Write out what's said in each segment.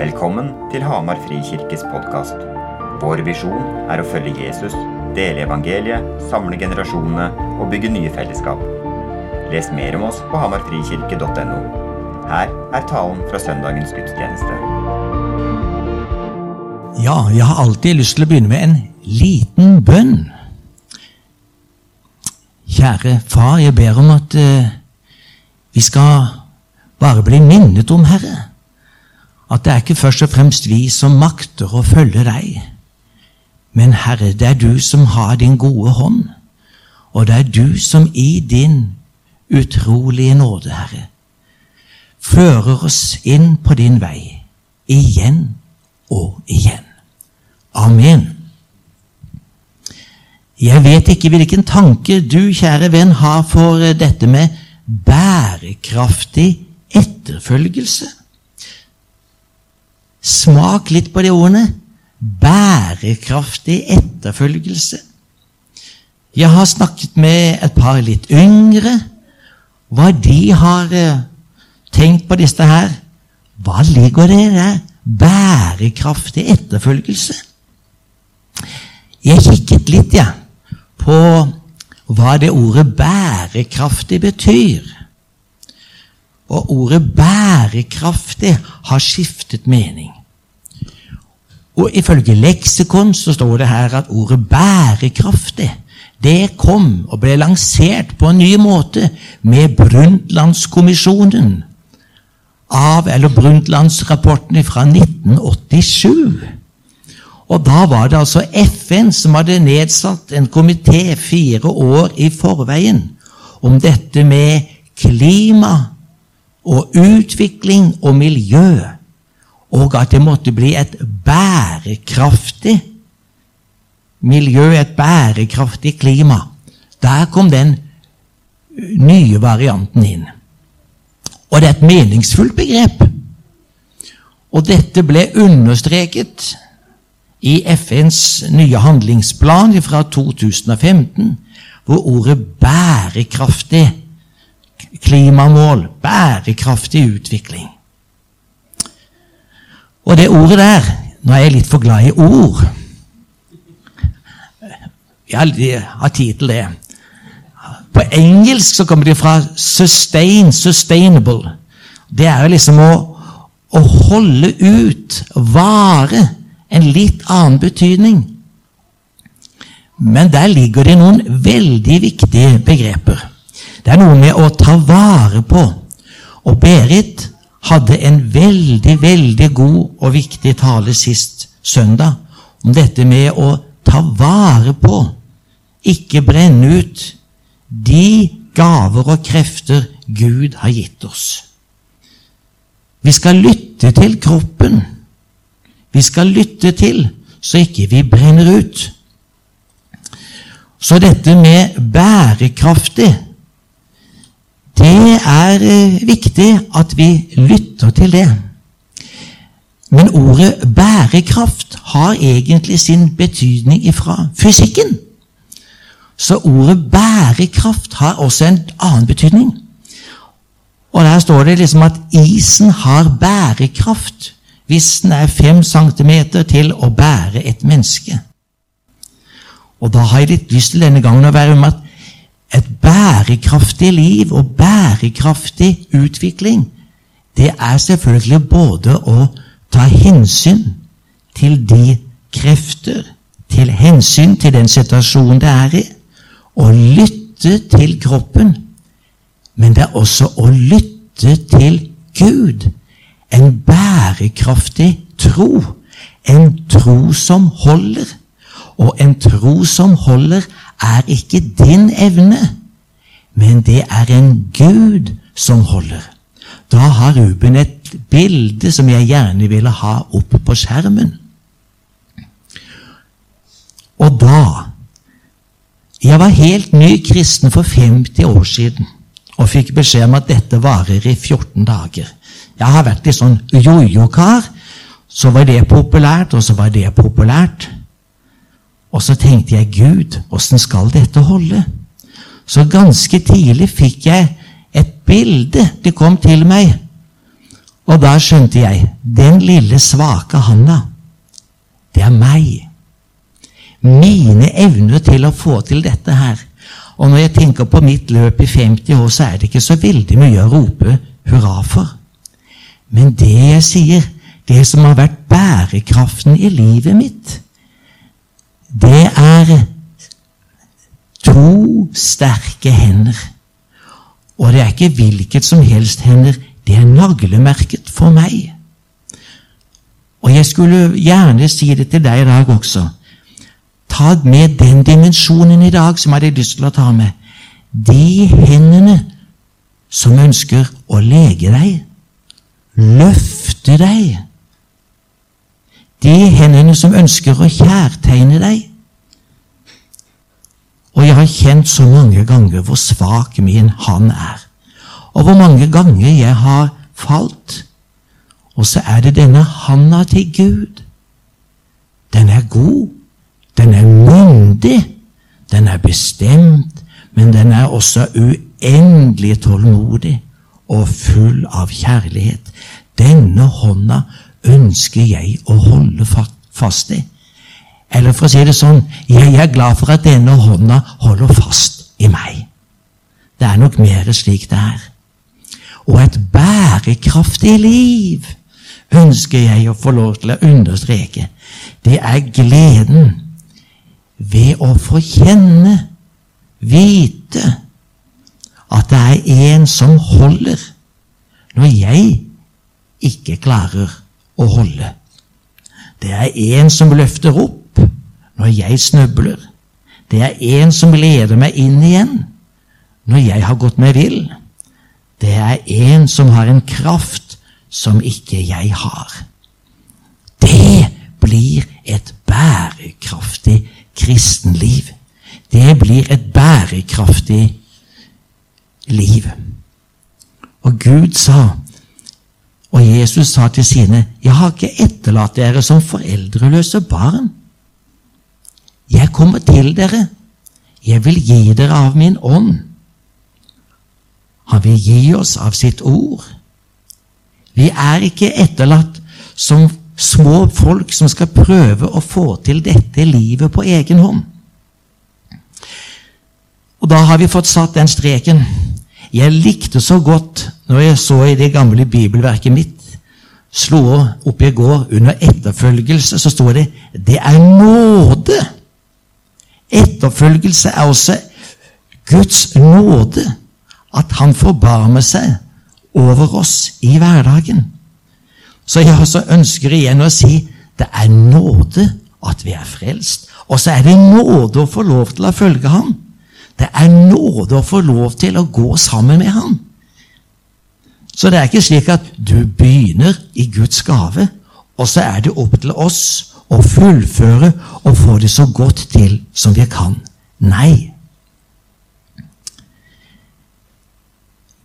Velkommen til Hamar Frikirkes podkast. Vår visjon er å følge Jesus, dele evangeliet, samle generasjonene og bygge nye fellesskap. Les mer om oss på hamarfrikirke.no. Her er talen fra søndagens gudstjeneste. Ja, jeg har alltid lyst til å begynne med en liten bønn. Kjære far, jeg ber om at uh, vi skal bare bli minnet om, Herre, at det er ikke først og fremst vi som makter å følge deg, men Herre, det er du som har din gode hånd, og det er du som i din utrolige nåde, Herre, fører oss inn på din vei, igjen og igjen. Amen. Jeg vet ikke hvilken tanke du, kjære venn, har for dette med bærekraftig etterfølgelse. Smak litt på de ordene. Bærekraftig etterfølgelse. Jeg har snakket med et par litt yngre. Hva de har eh, tenkt på disse her. Hva ligger det der? Bærekraftig etterfølgelse. Jeg kikket litt, ja, på hva det ordet bærekraftig betyr. Og ordet bærekraftig har skiftet mening. Og Ifølge leksikon så står det her at ordet bærekraftig det kom og ble lansert på en ny måte med Brundtlandskommisjonen av, eller Brundtlandsrapporten fra 1987. Og da var det altså FN som hadde nedsatt en komité fire år i forveien om dette med klima og utvikling og miljø, og at det måtte bli et bærekraftig miljø, et bærekraftig klima. Der kom den nye varianten inn. Og det er et meningsfullt begrep. Og dette ble understreket i FNs nye handlingsplan fra 2015, hvor ordet 'bærekraftig' klimamål, bærekraftig utvikling. Og det ordet der Nå er jeg litt for glad i ord. Jeg har tid til det. På engelsk så kommer det fra 'sustain', 'sustainable'. Det er jo liksom å, å holde ut, vare. En litt annen betydning. Men der ligger det noen veldig viktige begreper. Det er noe med å ta vare på. Og Berit hadde en veldig, veldig god og viktig tale sist søndag om dette med å ta vare på, ikke brenne ut, de gaver og krefter Gud har gitt oss. Vi skal lytte til kroppen. Vi skal lytte til, så ikke vi brenner ut. Så dette med bærekraftig det er eh, viktig at vi lytter til det. Men ordet bærekraft har egentlig sin betydning fra fysikken. Så ordet bærekraft har også en annen betydning. Og der står det liksom at isen har bærekraft hvis den er fem centimeter til å bære et menneske. Og da har jeg litt lyst til denne gangen å være med at et bærekraftig liv og bærekraftig utvikling, det er selvfølgelig både å ta hensyn til de krefter, til hensyn til den situasjonen det er i, og lytte til kroppen. Men det er også å lytte til Gud. En bærekraftig tro. En tro som holder. Og en tro som holder, er ikke din evne, men det er en Gud som holder. Da har Ruben et bilde som jeg gjerne ville ha opp på skjermen. Og da Jeg var helt ny kristen for 50 år siden og fikk beskjed om at dette varer i 14 dager. Jeg har vært litt sånn jojo-kar. Så var det populært, og så var det populært. Og så tenkte jeg Gud, åssen skal dette holde? Så ganske tidlig fikk jeg et bilde. Det kom til meg. Og da skjønte jeg den lille, svake handa, det er meg. Mine evner til å få til dette her. Og når jeg tenker på mitt løp i 50 år, så er det ikke så veldig mye å rope hurra for. Men det jeg sier, det som har vært bærekraften i livet mitt, det er to sterke hender. Og det er ikke hvilket som helst hender, det er naglemerket for meg. Og jeg skulle gjerne si det til deg i dag også. Ta med den dimensjonen i dag som jeg hadde lyst til å ta med. De hendene som ønsker å lege deg, løfte deg. De hendene som ønsker å kjærtegne deg. Og jeg har kjent så mange ganger hvor svak min han er, og hvor mange ganger jeg har falt. Og så er det denne handa til Gud. Den er god, den er myndig, den er bestemt, men den er også uendelig tålmodig og full av kjærlighet. Denne hånda ønsker jeg å holde fast i. Eller for å si det sånn jeg er glad for at denne hånda holder fast i meg. Det er nok mer slik det er. Og et bærekraftig liv ønsker jeg å få lov til å understreke. Det er gleden ved å få kjenne, vite, at det er en som holder når jeg ikke klarer å holde. Det er en som løfter opp når jeg snøbler. Det er en som leder meg inn igjen når jeg har gått meg vill. Det er en som har en kraft som ikke jeg har. Det blir et bærekraftig kristenliv. Det blir et bærekraftig liv. Og Gud sa, og Jesus sa til sine, 'Jeg har ikke etterlatt dere som foreldreløse barn.' Jeg kommer til dere. Jeg vil gi dere av min ånd. Han vil gi oss av sitt ord. Vi er ikke etterlatt som små folk som skal prøve å få til dette livet på egen hånd. Og da har vi fått satt den streken. Jeg likte så godt når jeg så i det gamle bibelverket mitt Slo opp i går under etterfølgelse, så sto det 'Det er nåde'. Etterfølgelse er også Guds nåde, at Han forbarmer seg over oss i hverdagen. Så jeg også ønsker igjen å si det er nåde at vi er frelst. Og så er det nåde å få lov til å følge ham. Det er nåde å få lov til å gå sammen med ham. Så det er ikke slik at du begynner i Guds gave, og så er det opp til oss å fullføre og få det så godt til som vi kan. Nei.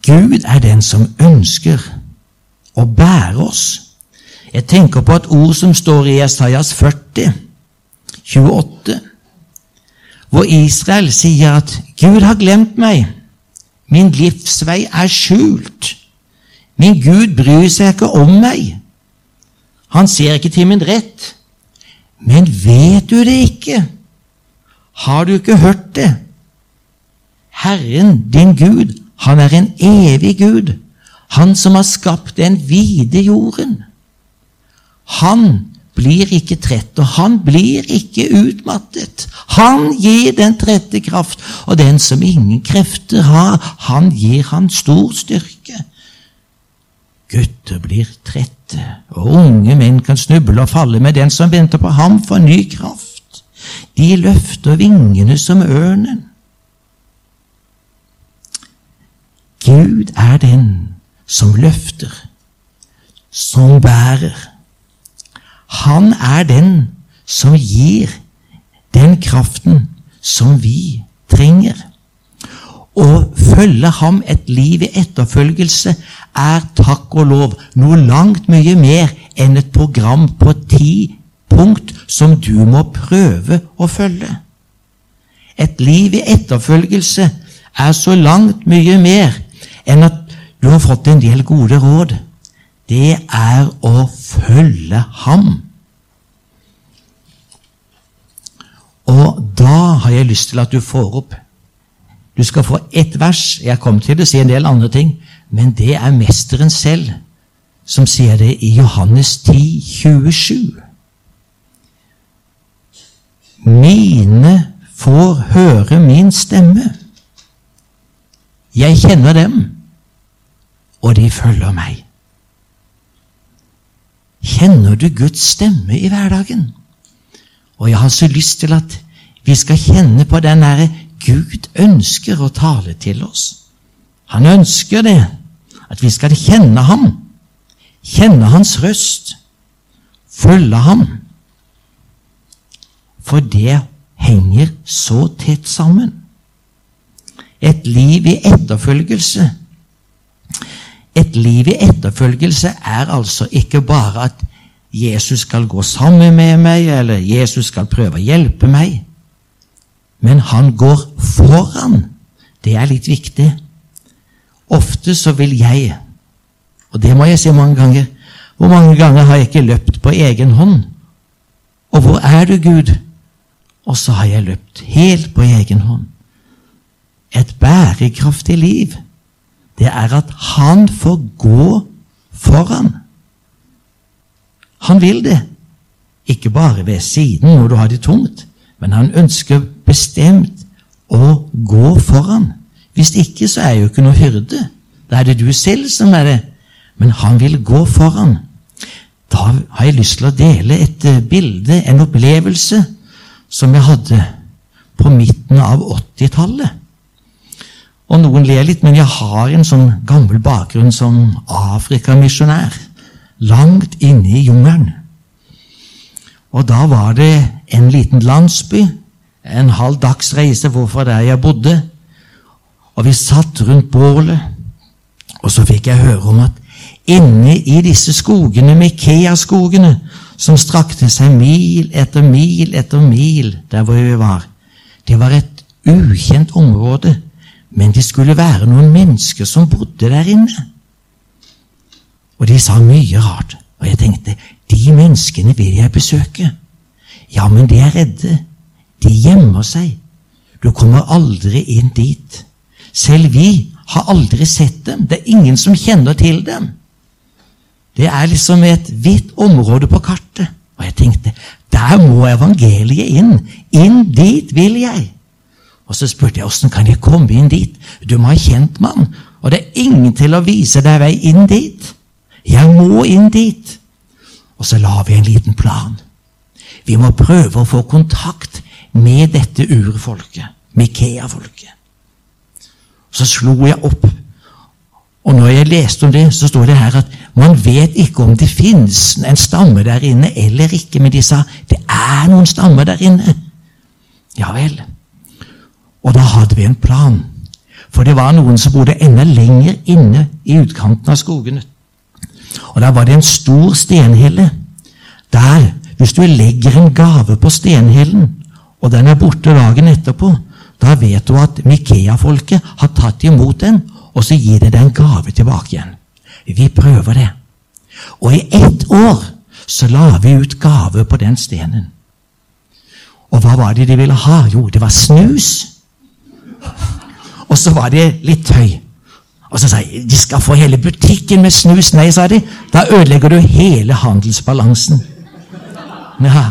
Gud er den som ønsker å bære oss. Jeg tenker på et ord som står i Esaias 40, 28, hvor Israel sier at Gud har glemt meg. Min livsvei er skjult. Min Gud bryr seg ikke om meg. Han ser ikke til min rett. Men vet du det ikke? Har du ikke hørt det? Herren, din Gud, han er en evig Gud, han som har skapt den vide jorden. Han blir ikke trett, og han blir ikke utmattet. Han gir den trette kraft, og den som ingen krefter har, han gir han stor styrke. Gutter blir trette, og unge menn kan snuble og falle, med den som venter på ham får ny kraft. De løfter vingene som ørnen. Gud er den som løfter, som bærer. Han er den som gir den kraften som vi trenger. Å følge ham et liv i etterfølgelse er takk og lov noe langt mye mer enn et program på ti punkt som du må prøve å følge. Et liv i etterfølgelse er så langt mye mer enn at du har fått en del gode råd. Det er å følge ham. Og da har jeg lyst til at du får opp Du skal få ett vers. Jeg kommer til å si en del andre ting, men det er mesteren selv som sier det i Johannes 10, 27. Mine får høre min stemme. Jeg kjenner dem, og de følger meg. Kjenner du Guds stemme i hverdagen? Og jeg har så lyst til at vi skal kjenne på den derre Gud ønsker å tale til oss. Han ønsker det, at vi skal kjenne ham, kjenne hans røst, følge ham. For det henger så tett sammen. Et liv i etterfølgelse Et liv i etterfølgelse er altså ikke bare at Jesus skal gå sammen med meg, eller Jesus skal prøve å hjelpe meg. Men han går foran. Det er litt viktig. Ofte så vil jeg, og det må jeg si mange ganger Hvor mange ganger har jeg ikke løpt på egen hånd? Og hvor er du, Gud? Og så har jeg løpt helt på egen hånd. Et bærekraftig liv, det er at han får gå foran. Han vil det. Ikke bare ved siden når du har det tungt, men han ønsker bestemt å gå foran. Hvis ikke, så er jo ikke noe hyrde. Da er det du selv som er det. Men han vil gå foran. Da har jeg lyst til å dele et eh, bilde, en opplevelse, som jeg hadde på midten av 80-tallet. Og noen ler litt, men jeg har en sånn gammel bakgrunn som afrikamisjonær. Langt inne i jungelen. Og da var det en liten landsby, en halv dags reise hvorfor der jeg bodde. Og vi satt rundt bålet, og så fikk jeg høre om at inne i disse skogene, Mikea-skogene, som strakte seg mil etter mil etter mil der hvor vi var. Det var et ukjent område, men det skulle være noen mennesker som bodde der inne. Og de sa mye rart, og jeg tenkte de menneskene vil jeg besøke. Ja, men de er redde. De gjemmer seg. Du kommer aldri inn dit. Selv vi har aldri sett dem. Det er ingen som kjenner til dem. Det er liksom et hvitt område på kartet. Og jeg tenkte der må evangeliet inn. Inn dit vil jeg. Og så spurte jeg åssen kan jeg komme inn dit. Du må ha kjent mann, og det er ingen til å vise deg vei inn dit. Jeg må inn dit. Og så la vi en liten plan. Vi må prøve å få kontakt med dette urfolket, Mikea-folket. Så slo jeg opp og når jeg leste om det, så står det her at man vet ikke om det finnes en stamme der inne eller ikke, men de sa det er noen stammer der inne. Ja vel. Og da hadde vi en plan. For det var noen som bodde enda lenger inne i utkanten av skogene. Og da var det en stor stenhelle. Der, hvis du legger en gave på stenhellen, og den er borte dagen etterpå, da vet du at Mikea-folket har tatt imot den og så gir de deg en gave tilbake igjen. Vi prøver det. Og i ett år så la vi ut gave på den stenen. Og hva var det de ville ha? Jo, det var snus. Og så var det litt tøy. Og så sa jeg de skal få hele butikken med snus. Nei, sa de. Da ødelegger du hele handelsbalansen. Ja.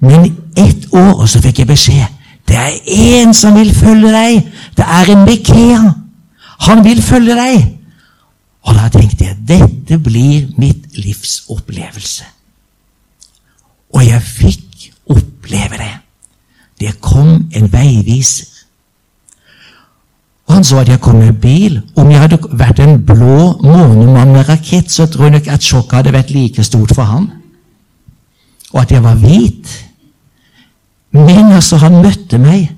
Men ett år, og så fikk jeg beskjed. Det er én som vil følge deg. Det er en Mekea. Han vil følge deg. Og da tenkte jeg dette blir mitt livs opplevelse. Og jeg fikk oppleve det. Det kom en veiviser. Og han så at jeg kom med bil. Om jeg hadde vært en blå månemann med rakett, så tror jeg nok at sjokket hadde vært like stort for ham. Og at jeg var hvit. Men altså, han møtte meg,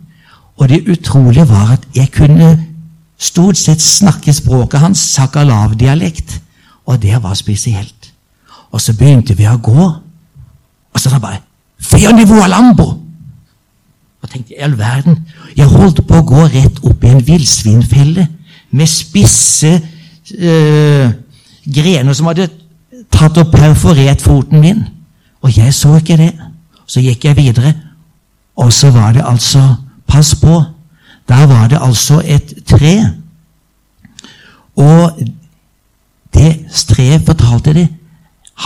og det utrolige var at jeg kunne stort sett snakke språket hans, sakalav-dialekt. Og det var spesielt. Og så begynte vi å gå, og så sa han bare 'Fire Lambo!' Tenkte i all verden Jeg holdt på å gå rett opp i en villsvinfelle med spisse øh, grener som hadde tatt og perforert foten min. Og jeg så ikke det. Så gikk jeg videre, og så var det altså Pass på! Der var det altså et tre. Og det treet fortalte det.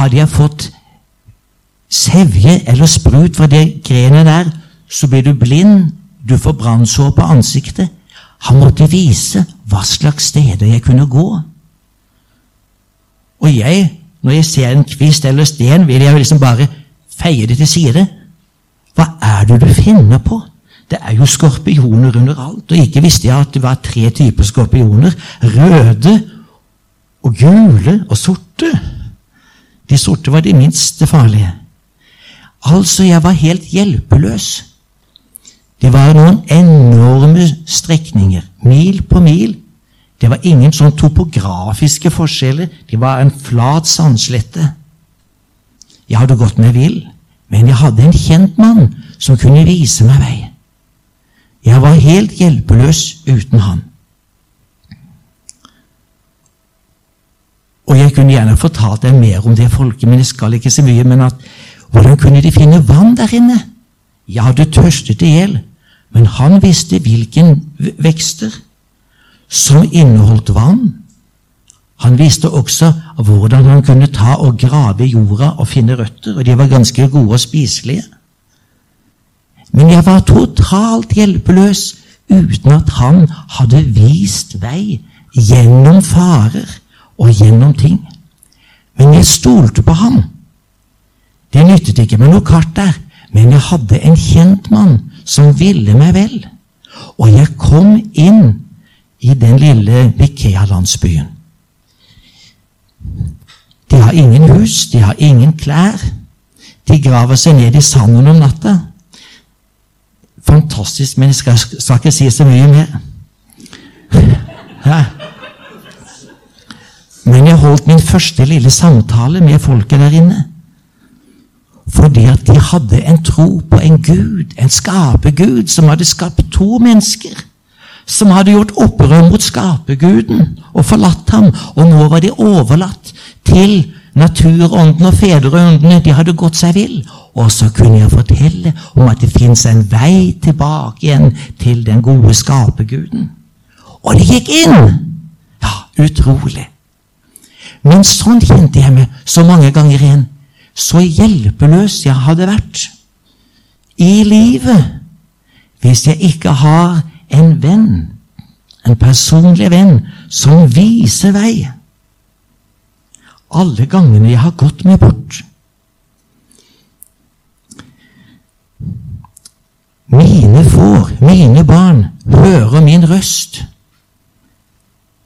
Hadde jeg fått sevje eller sprut fra det grenet der, så blir du blind, du får brannsår på ansiktet. Han måtte vise hva slags steder jeg kunne gå. Og jeg, når jeg ser en kvist eller sten, vil jeg liksom bare feie det til side. Hva er det du finner på? Det er jo skorpioner under alt, og ikke visste jeg at det var tre typer skorpioner. Røde og gule og sorte. De sorte var de minst farlige. Altså, jeg var helt hjelpeløs. Det var noen enorme strekninger, mil på mil. Det var ingen sånn topografiske forskjeller. Det var en flat sandslette. Jeg hadde gått meg vill, men jeg hadde en kjent mann som kunne vise meg vei. Jeg var helt hjelpeløs uten han. Og jeg kunne gjerne fortalt deg mer om det folket, men jeg skal ikke så mye. Men at, hvordan kunne de finne vann der inne? Jeg hadde tørstet i hjel, men han visste hvilken vekster som inneholdt vann. Han visste også hvordan han kunne ta og grave i jorda og finne røtter, og de var ganske gode og spiselige. Men jeg var totalt hjelpeløs uten at han hadde vist vei gjennom farer og gjennom ting. Men jeg stolte på ham. Det nyttet ikke med noe kart der, men jeg hadde en kjent mann som ville meg vel. Og jeg kom inn i den lille Vikea-landsbyen. De har ingen hus, de har ingen klær. De graver seg ned i sanden om natta. Fantastisk, men jeg skal, skal ikke si så mye mer. Men jeg holdt min første lille samtale med folket der inne. Fordi at de hadde en tro på en Gud, en skapergud, som hadde skapt to mennesker. Som hadde gjort opprør mot skaperguden og forlatt ham. Og nå var de overlatt til naturånden og fedreåndene. De hadde gått seg vill. Og så kunne jeg fortelle om at det fins en vei tilbake igjen til den gode skaperguden. Og de gikk inn! Ja, utrolig. Men sånn kjente jeg meg så mange ganger igjen. Så hjelpeløs jeg hadde vært i livet hvis jeg ikke har en venn, en personlig venn, som viser vei. Alle gangene jeg har gått meg bort. Mine får, mine barn, hører min røst.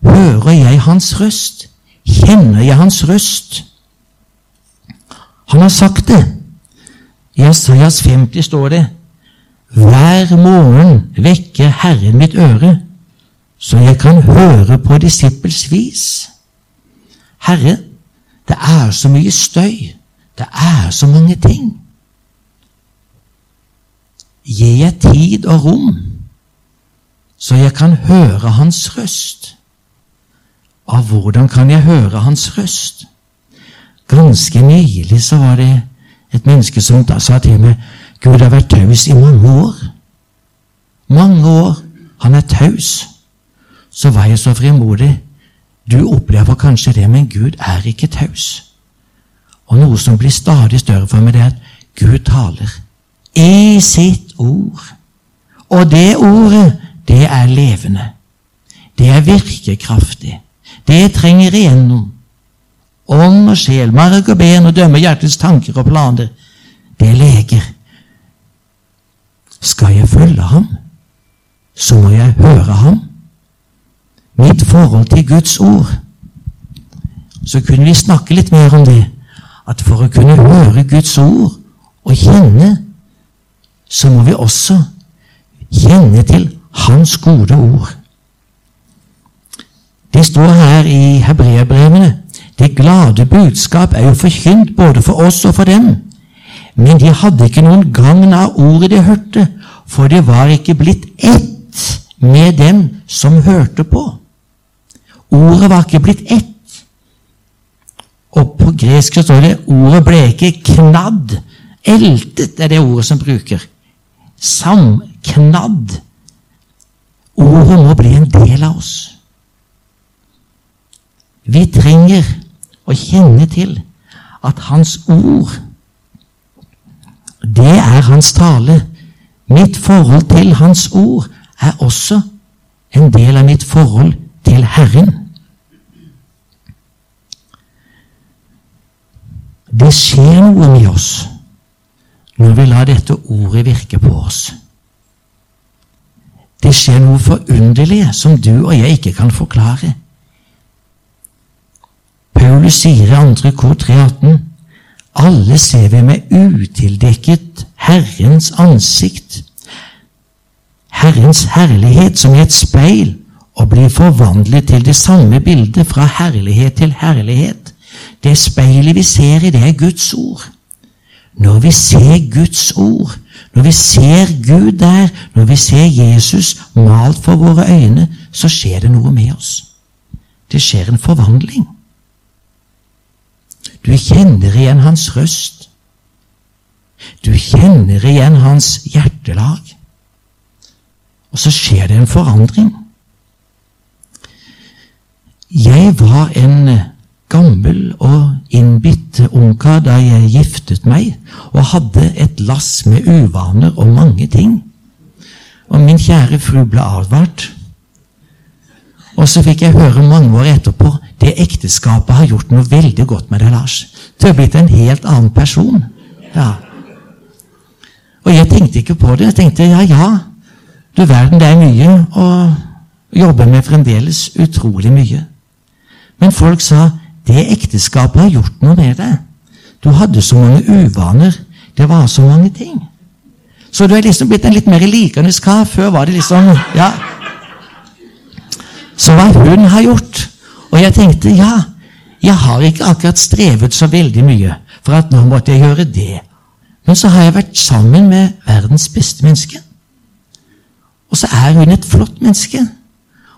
Hører jeg hans røst? Kjenner jeg hans røst? Han har sagt det. I Asaias 50 står det Hver morgen vekker Herren mitt øre, så jeg kan høre på disippels vis. Herre, det er så mye støy. Det er så mange ting. Gi jeg tid og rom, så jeg kan høre Hans røst. Av hvordan kan jeg høre Hans røst? Ganske nylig så var det et menneske som da sa til meg Gud har vært taus i mange år. Mange år. Han er taus. Så var jeg så frimodig. Du opplever kanskje det, men Gud er ikke taus. Og noe som blir stadig større for meg, det er at Gud taler i sitt ord. Og det ordet, det er levende. Det er virkekraftig. Det trenger igjennom. Ånd og sjel, marg og ben og dømmer hjertets tanker og planer. Det er leger. Skal jeg følge ham, så må jeg høre ham. Mitt forhold til Guds ord. Så kunne vi snakke litt mer om det. At for å kunne høre Guds ord og kjenne, så må vi også kjenne til Hans gode ord. Det står her i det glade budskap er jo forkynt både for oss og for dem. Men de hadde ikke noen gagn av ordet de hørte, for det var ikke blitt ett med dem som hørte på. Ordet var ikke blitt ett. Og På gresk står det ordet ble ikke knadd. Eltet er det ordet som bruker. Samknadd. Ordet må bli en del av oss. Vi trenger å kjenne til at Hans ord, det er Hans tale. Mitt forhold til Hans ord er også en del av mitt forhold til Herren. Det skjer noe med oss når vi lar dette ordet virke på oss. Det skjer noe forunderlig som du og jeg ikke kan forklare. Paulus sier i 2. kor 318 alle ser vi med utildekket Herrens ansikt, Herrens herlighet som i et speil, og blir forvandlet til det samme bildet fra herlighet til herlighet. Det speilet vi ser i, det er Guds ord. Når vi ser Guds ord, når vi ser Gud der, når vi ser Jesus malt for våre øyne, så skjer det noe med oss. Det skjer en forvandling. Du kjenner igjen hans røst. Du kjenner igjen hans hjertelag. Og så skjer det en forandring. Jeg var en gammel og innbitt ungkar da jeg giftet meg, og hadde et lass med uvaner og mange ting. Og min kjære fru ble advart. Og så fikk jeg høre mange år etterpå ekteskapet har gjort noe veldig godt med deg, Lars. Du har blitt en helt annen person. Ja. Og jeg tenkte ikke på det. Jeg tenkte ja, ja, du verden, det er mye å jobbe med fremdeles. Utrolig mye. Men folk sa det ekteskapet har gjort noe med deg. Du hadde så mange uvaner. Det var så mange ting. Så du er liksom blitt en litt mer likende kar. Før var det liksom Ja. Så hva hun har gjort Og jeg tenkte ja, jeg har ikke akkurat strevet så veldig mye for at nå måtte jeg gjøre det. Men så har jeg vært sammen med verdens beste menneske. Og så er hun et flott menneske.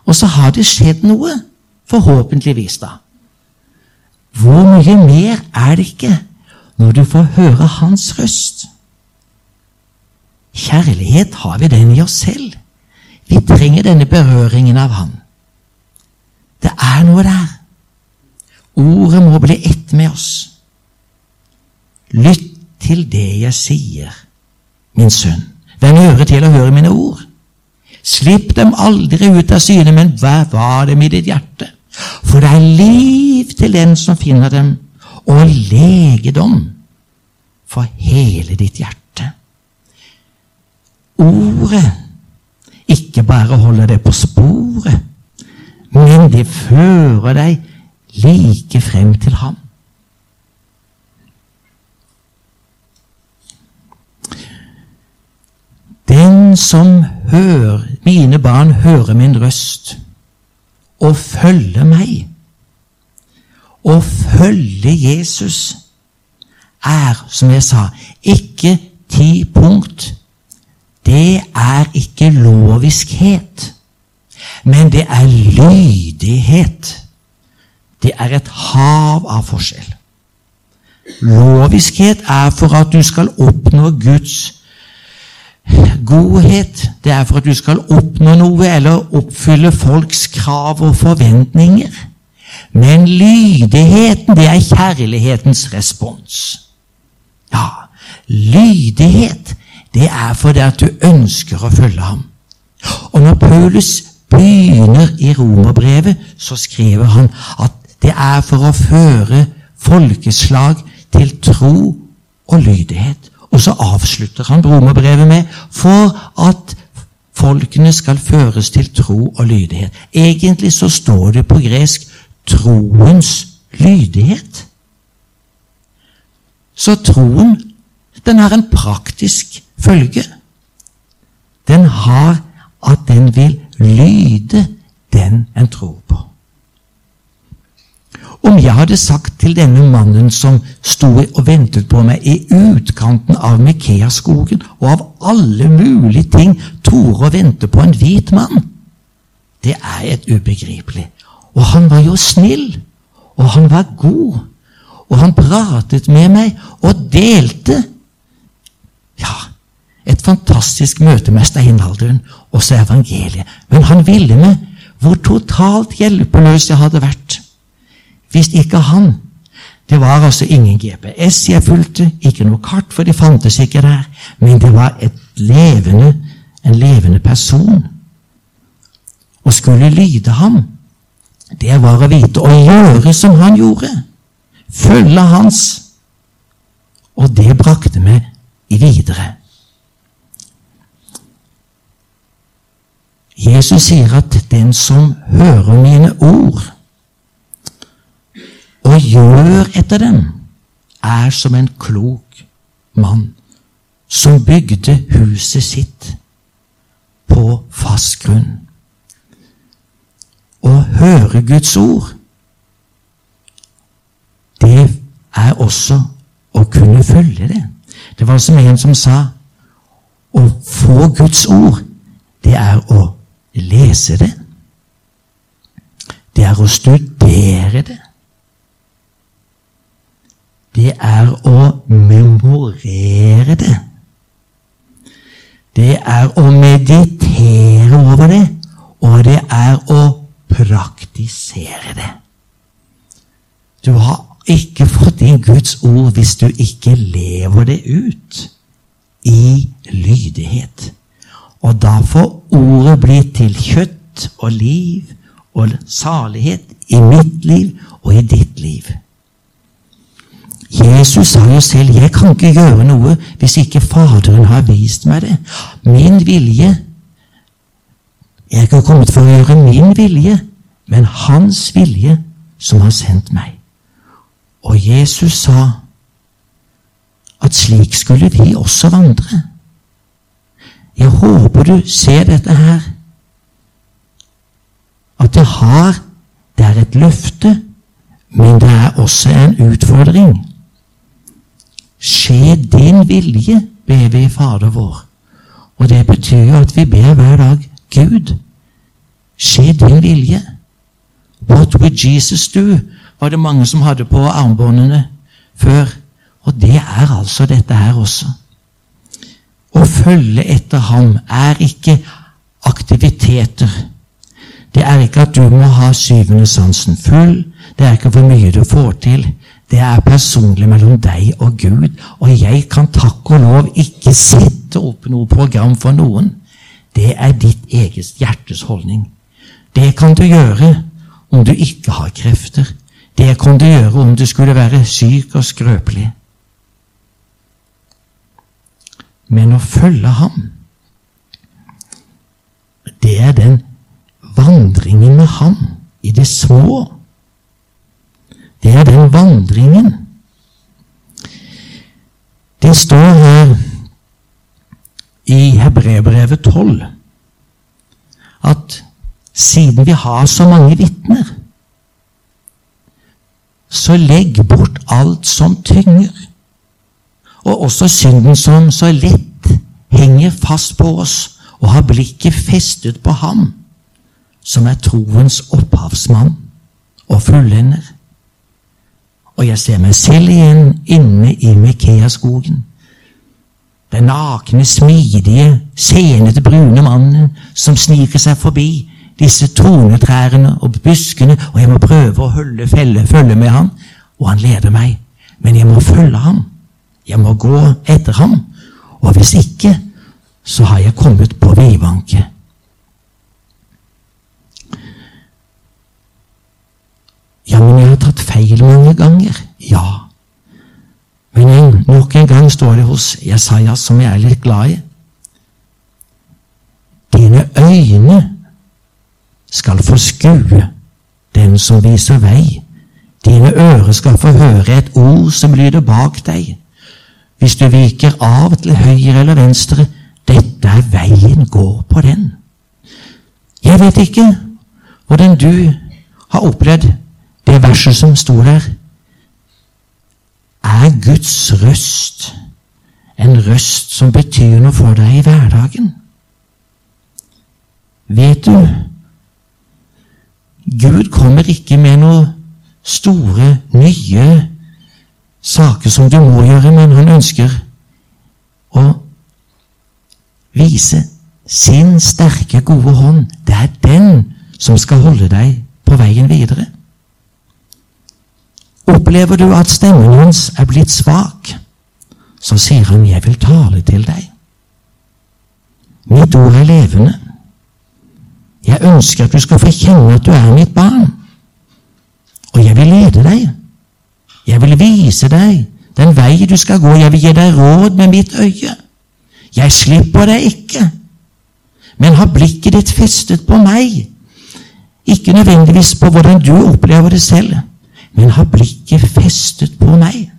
Og så har det skjedd noe. Forhåpentligvis, da. Hvor mye mer er det ikke når du får høre hans røst? Kjærlighet har vi den i oss selv. Vi trenger denne berøringen av Han. Er noe der. Ordet må bli ett med oss. Lytt til det jeg sier, min sønn. Vend øret til å høre mine ord. Slipp dem aldri ut av syne, men bevar dem i ditt hjerte. For det er liv til den som finner dem, og legedom for hele ditt hjerte. Ordet ikke bare holder det på sporet, men det fører deg like frem til ham. Den som hører, mine barn hører min røst og følger meg, å følge Jesus, er, som jeg sa, ikke ti punkt. Det er ikke loviskhet, men det er lydighet. Det er et hav av forskjell. Loviskhet er for at du skal oppnå Guds Godhet det er for at du skal oppnå noe eller oppfylle folks krav og forventninger. Men lydigheten, det er kjærlighetens respons. Ja, lydighet, det er fordi at du ønsker å følge ham. Og når Paulus begynner i romerbrevet, så skriver han at det er for å føre folkeslag til tro og lydighet. Og så avslutter han romerbrevet med for at folkene skal føres til tro og lydighet. Egentlig så står det på gresk 'troens lydighet'. Så troen, den har en praktisk følge. Den har at den vil lyde den en tror på. Om jeg hadde sagt til denne mannen som sto og ventet på meg i utkanten av Mekea-skogen, og av alle mulige ting torde å vente på en hvit mann Det er et ubegripelig. Og han var jo snill, og han var god. og han pratet med meg og delte. Ja, et fantastisk møte med steinalderen, også evangeliet. Men han ville med hvor totalt hjelpeløs jeg hadde vært hvis ikke han. Det var altså ingen GPS jeg fulgte, ikke noe kart, for de fantes ikke der. Men det var levende, en levende person. Å skulle lyde ham, det var å vite å gjøre som han gjorde. Følge hans. Og det brakte meg videre. Jesus sier at den som hører mine ord og gjør etter dem, er som en klok mann som bygde huset sitt på fast grunn. Å høre Guds ord, det er også å kunne følge det. Det var som en som sa å få Guds ord, det er å lese det. Det er å studere det. Det er å memorere det. Det er å meditere over det, og det er å praktisere det. Du har ikke fått inn Guds ord hvis du ikke lever det ut i lydighet. Og da får bli til kjøtt og liv og salighet i mitt liv og i ditt liv. Jesus sa jo selv 'Jeg kan ikke gjøre noe hvis ikke Faderen har vist meg det'. Min vilje Jeg er ikke kommet for å gjøre min vilje, men Hans vilje som har sendt meg. Og Jesus sa at slik skulle vi også vandre. Jeg håper du ser dette her. At det har Det er et løfte, men det er også en utfordring. Skje din vilje, ber vi Fader vår. Og det betyr jo at vi ber hver dag Gud, skje din vilje. What would Jesus do? var det mange som hadde på armbåndene før. Og det er altså dette her også. Å følge etter ham er ikke aktiviteter. Det er ikke at du må ha syvende sansen full. Det er ikke hvor mye du får til. Det er personlig mellom deg og Gud, og jeg kan takk og lov ikke sette opp noe program for noen. Det er ditt eget hjertes holdning. Det kan du gjøre om du ikke har krefter. Det kan du gjøre om du skulle være syk og skrøpelig. Men å følge ham, det er den vandringen med ham i det små det er den vandringen. Det står her i Hebrebrevet 12 at siden vi har så mange vitner, så legg bort alt som tynger, og også synden som så lett henger fast på oss, og har blikket festet på ham, som er troens opphavsmann og fullender. Og jeg ser meg selv igjen inne i Mekea-skogen. Den nakne, smidige, senete, brune mannen som sniker seg forbi disse tornetrærne og buskene, og jeg må prøve å holde felle, følge med han, og han leder meg. Men jeg må følge ham. Jeg må gå etter ham. Og hvis ikke, så har jeg kommet på vidvanke. Ja, men jeg har tatt feil mange ganger. Ja. Men en, nok en gang står det hos Jesaja, som jeg er litt glad i. Dine øyne skal få skue den som viser vei. Dine ører skal få høre et ord som lyder bak deg. Hvis du viker av til høyre eller venstre, dette er veien, gå på den. Jeg vet ikke hvordan du har opplevd det verset som sto der, er Guds røst en røst som betyr noe for deg i hverdagen. Vet du Gud kommer ikke med noe store, nye saker som du må gjøre, men han ønsker å vise sin sterke, gode hånd. Det er den som skal holde deg på veien videre. Opplever du at stemmen hans er blitt svak, så sier han 'Jeg vil tale til deg'. Mitt ord er levende. Jeg ønsker at du skal få kjenne at du er mitt barn. Og jeg vil lede deg. Jeg vil vise deg den vei du skal gå. Jeg vil gi deg råd med mitt øye. Jeg slipper deg ikke, men har blikket ditt festet på meg. Ikke nødvendigvis på hvordan du opplever det selv, men har blikket festet på meg.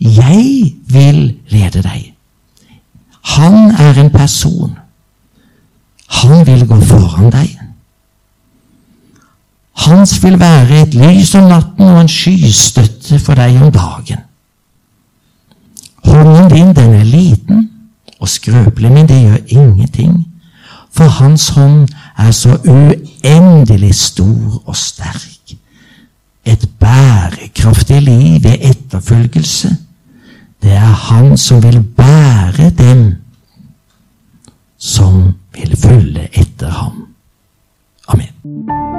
Jeg vil lede deg. Han er en person. Han vil gå foran deg. Hans vil være et lys om natten og en skystøtte for deg om dagen. Hånden din, den er liten og skrøpelig, men det gjør ingenting, for hans hånd er så uendelig stor og sterk. Et bærekraftig liv er etterfølgelse, det er han som vil bære dem som vil følge etter ham. Amen.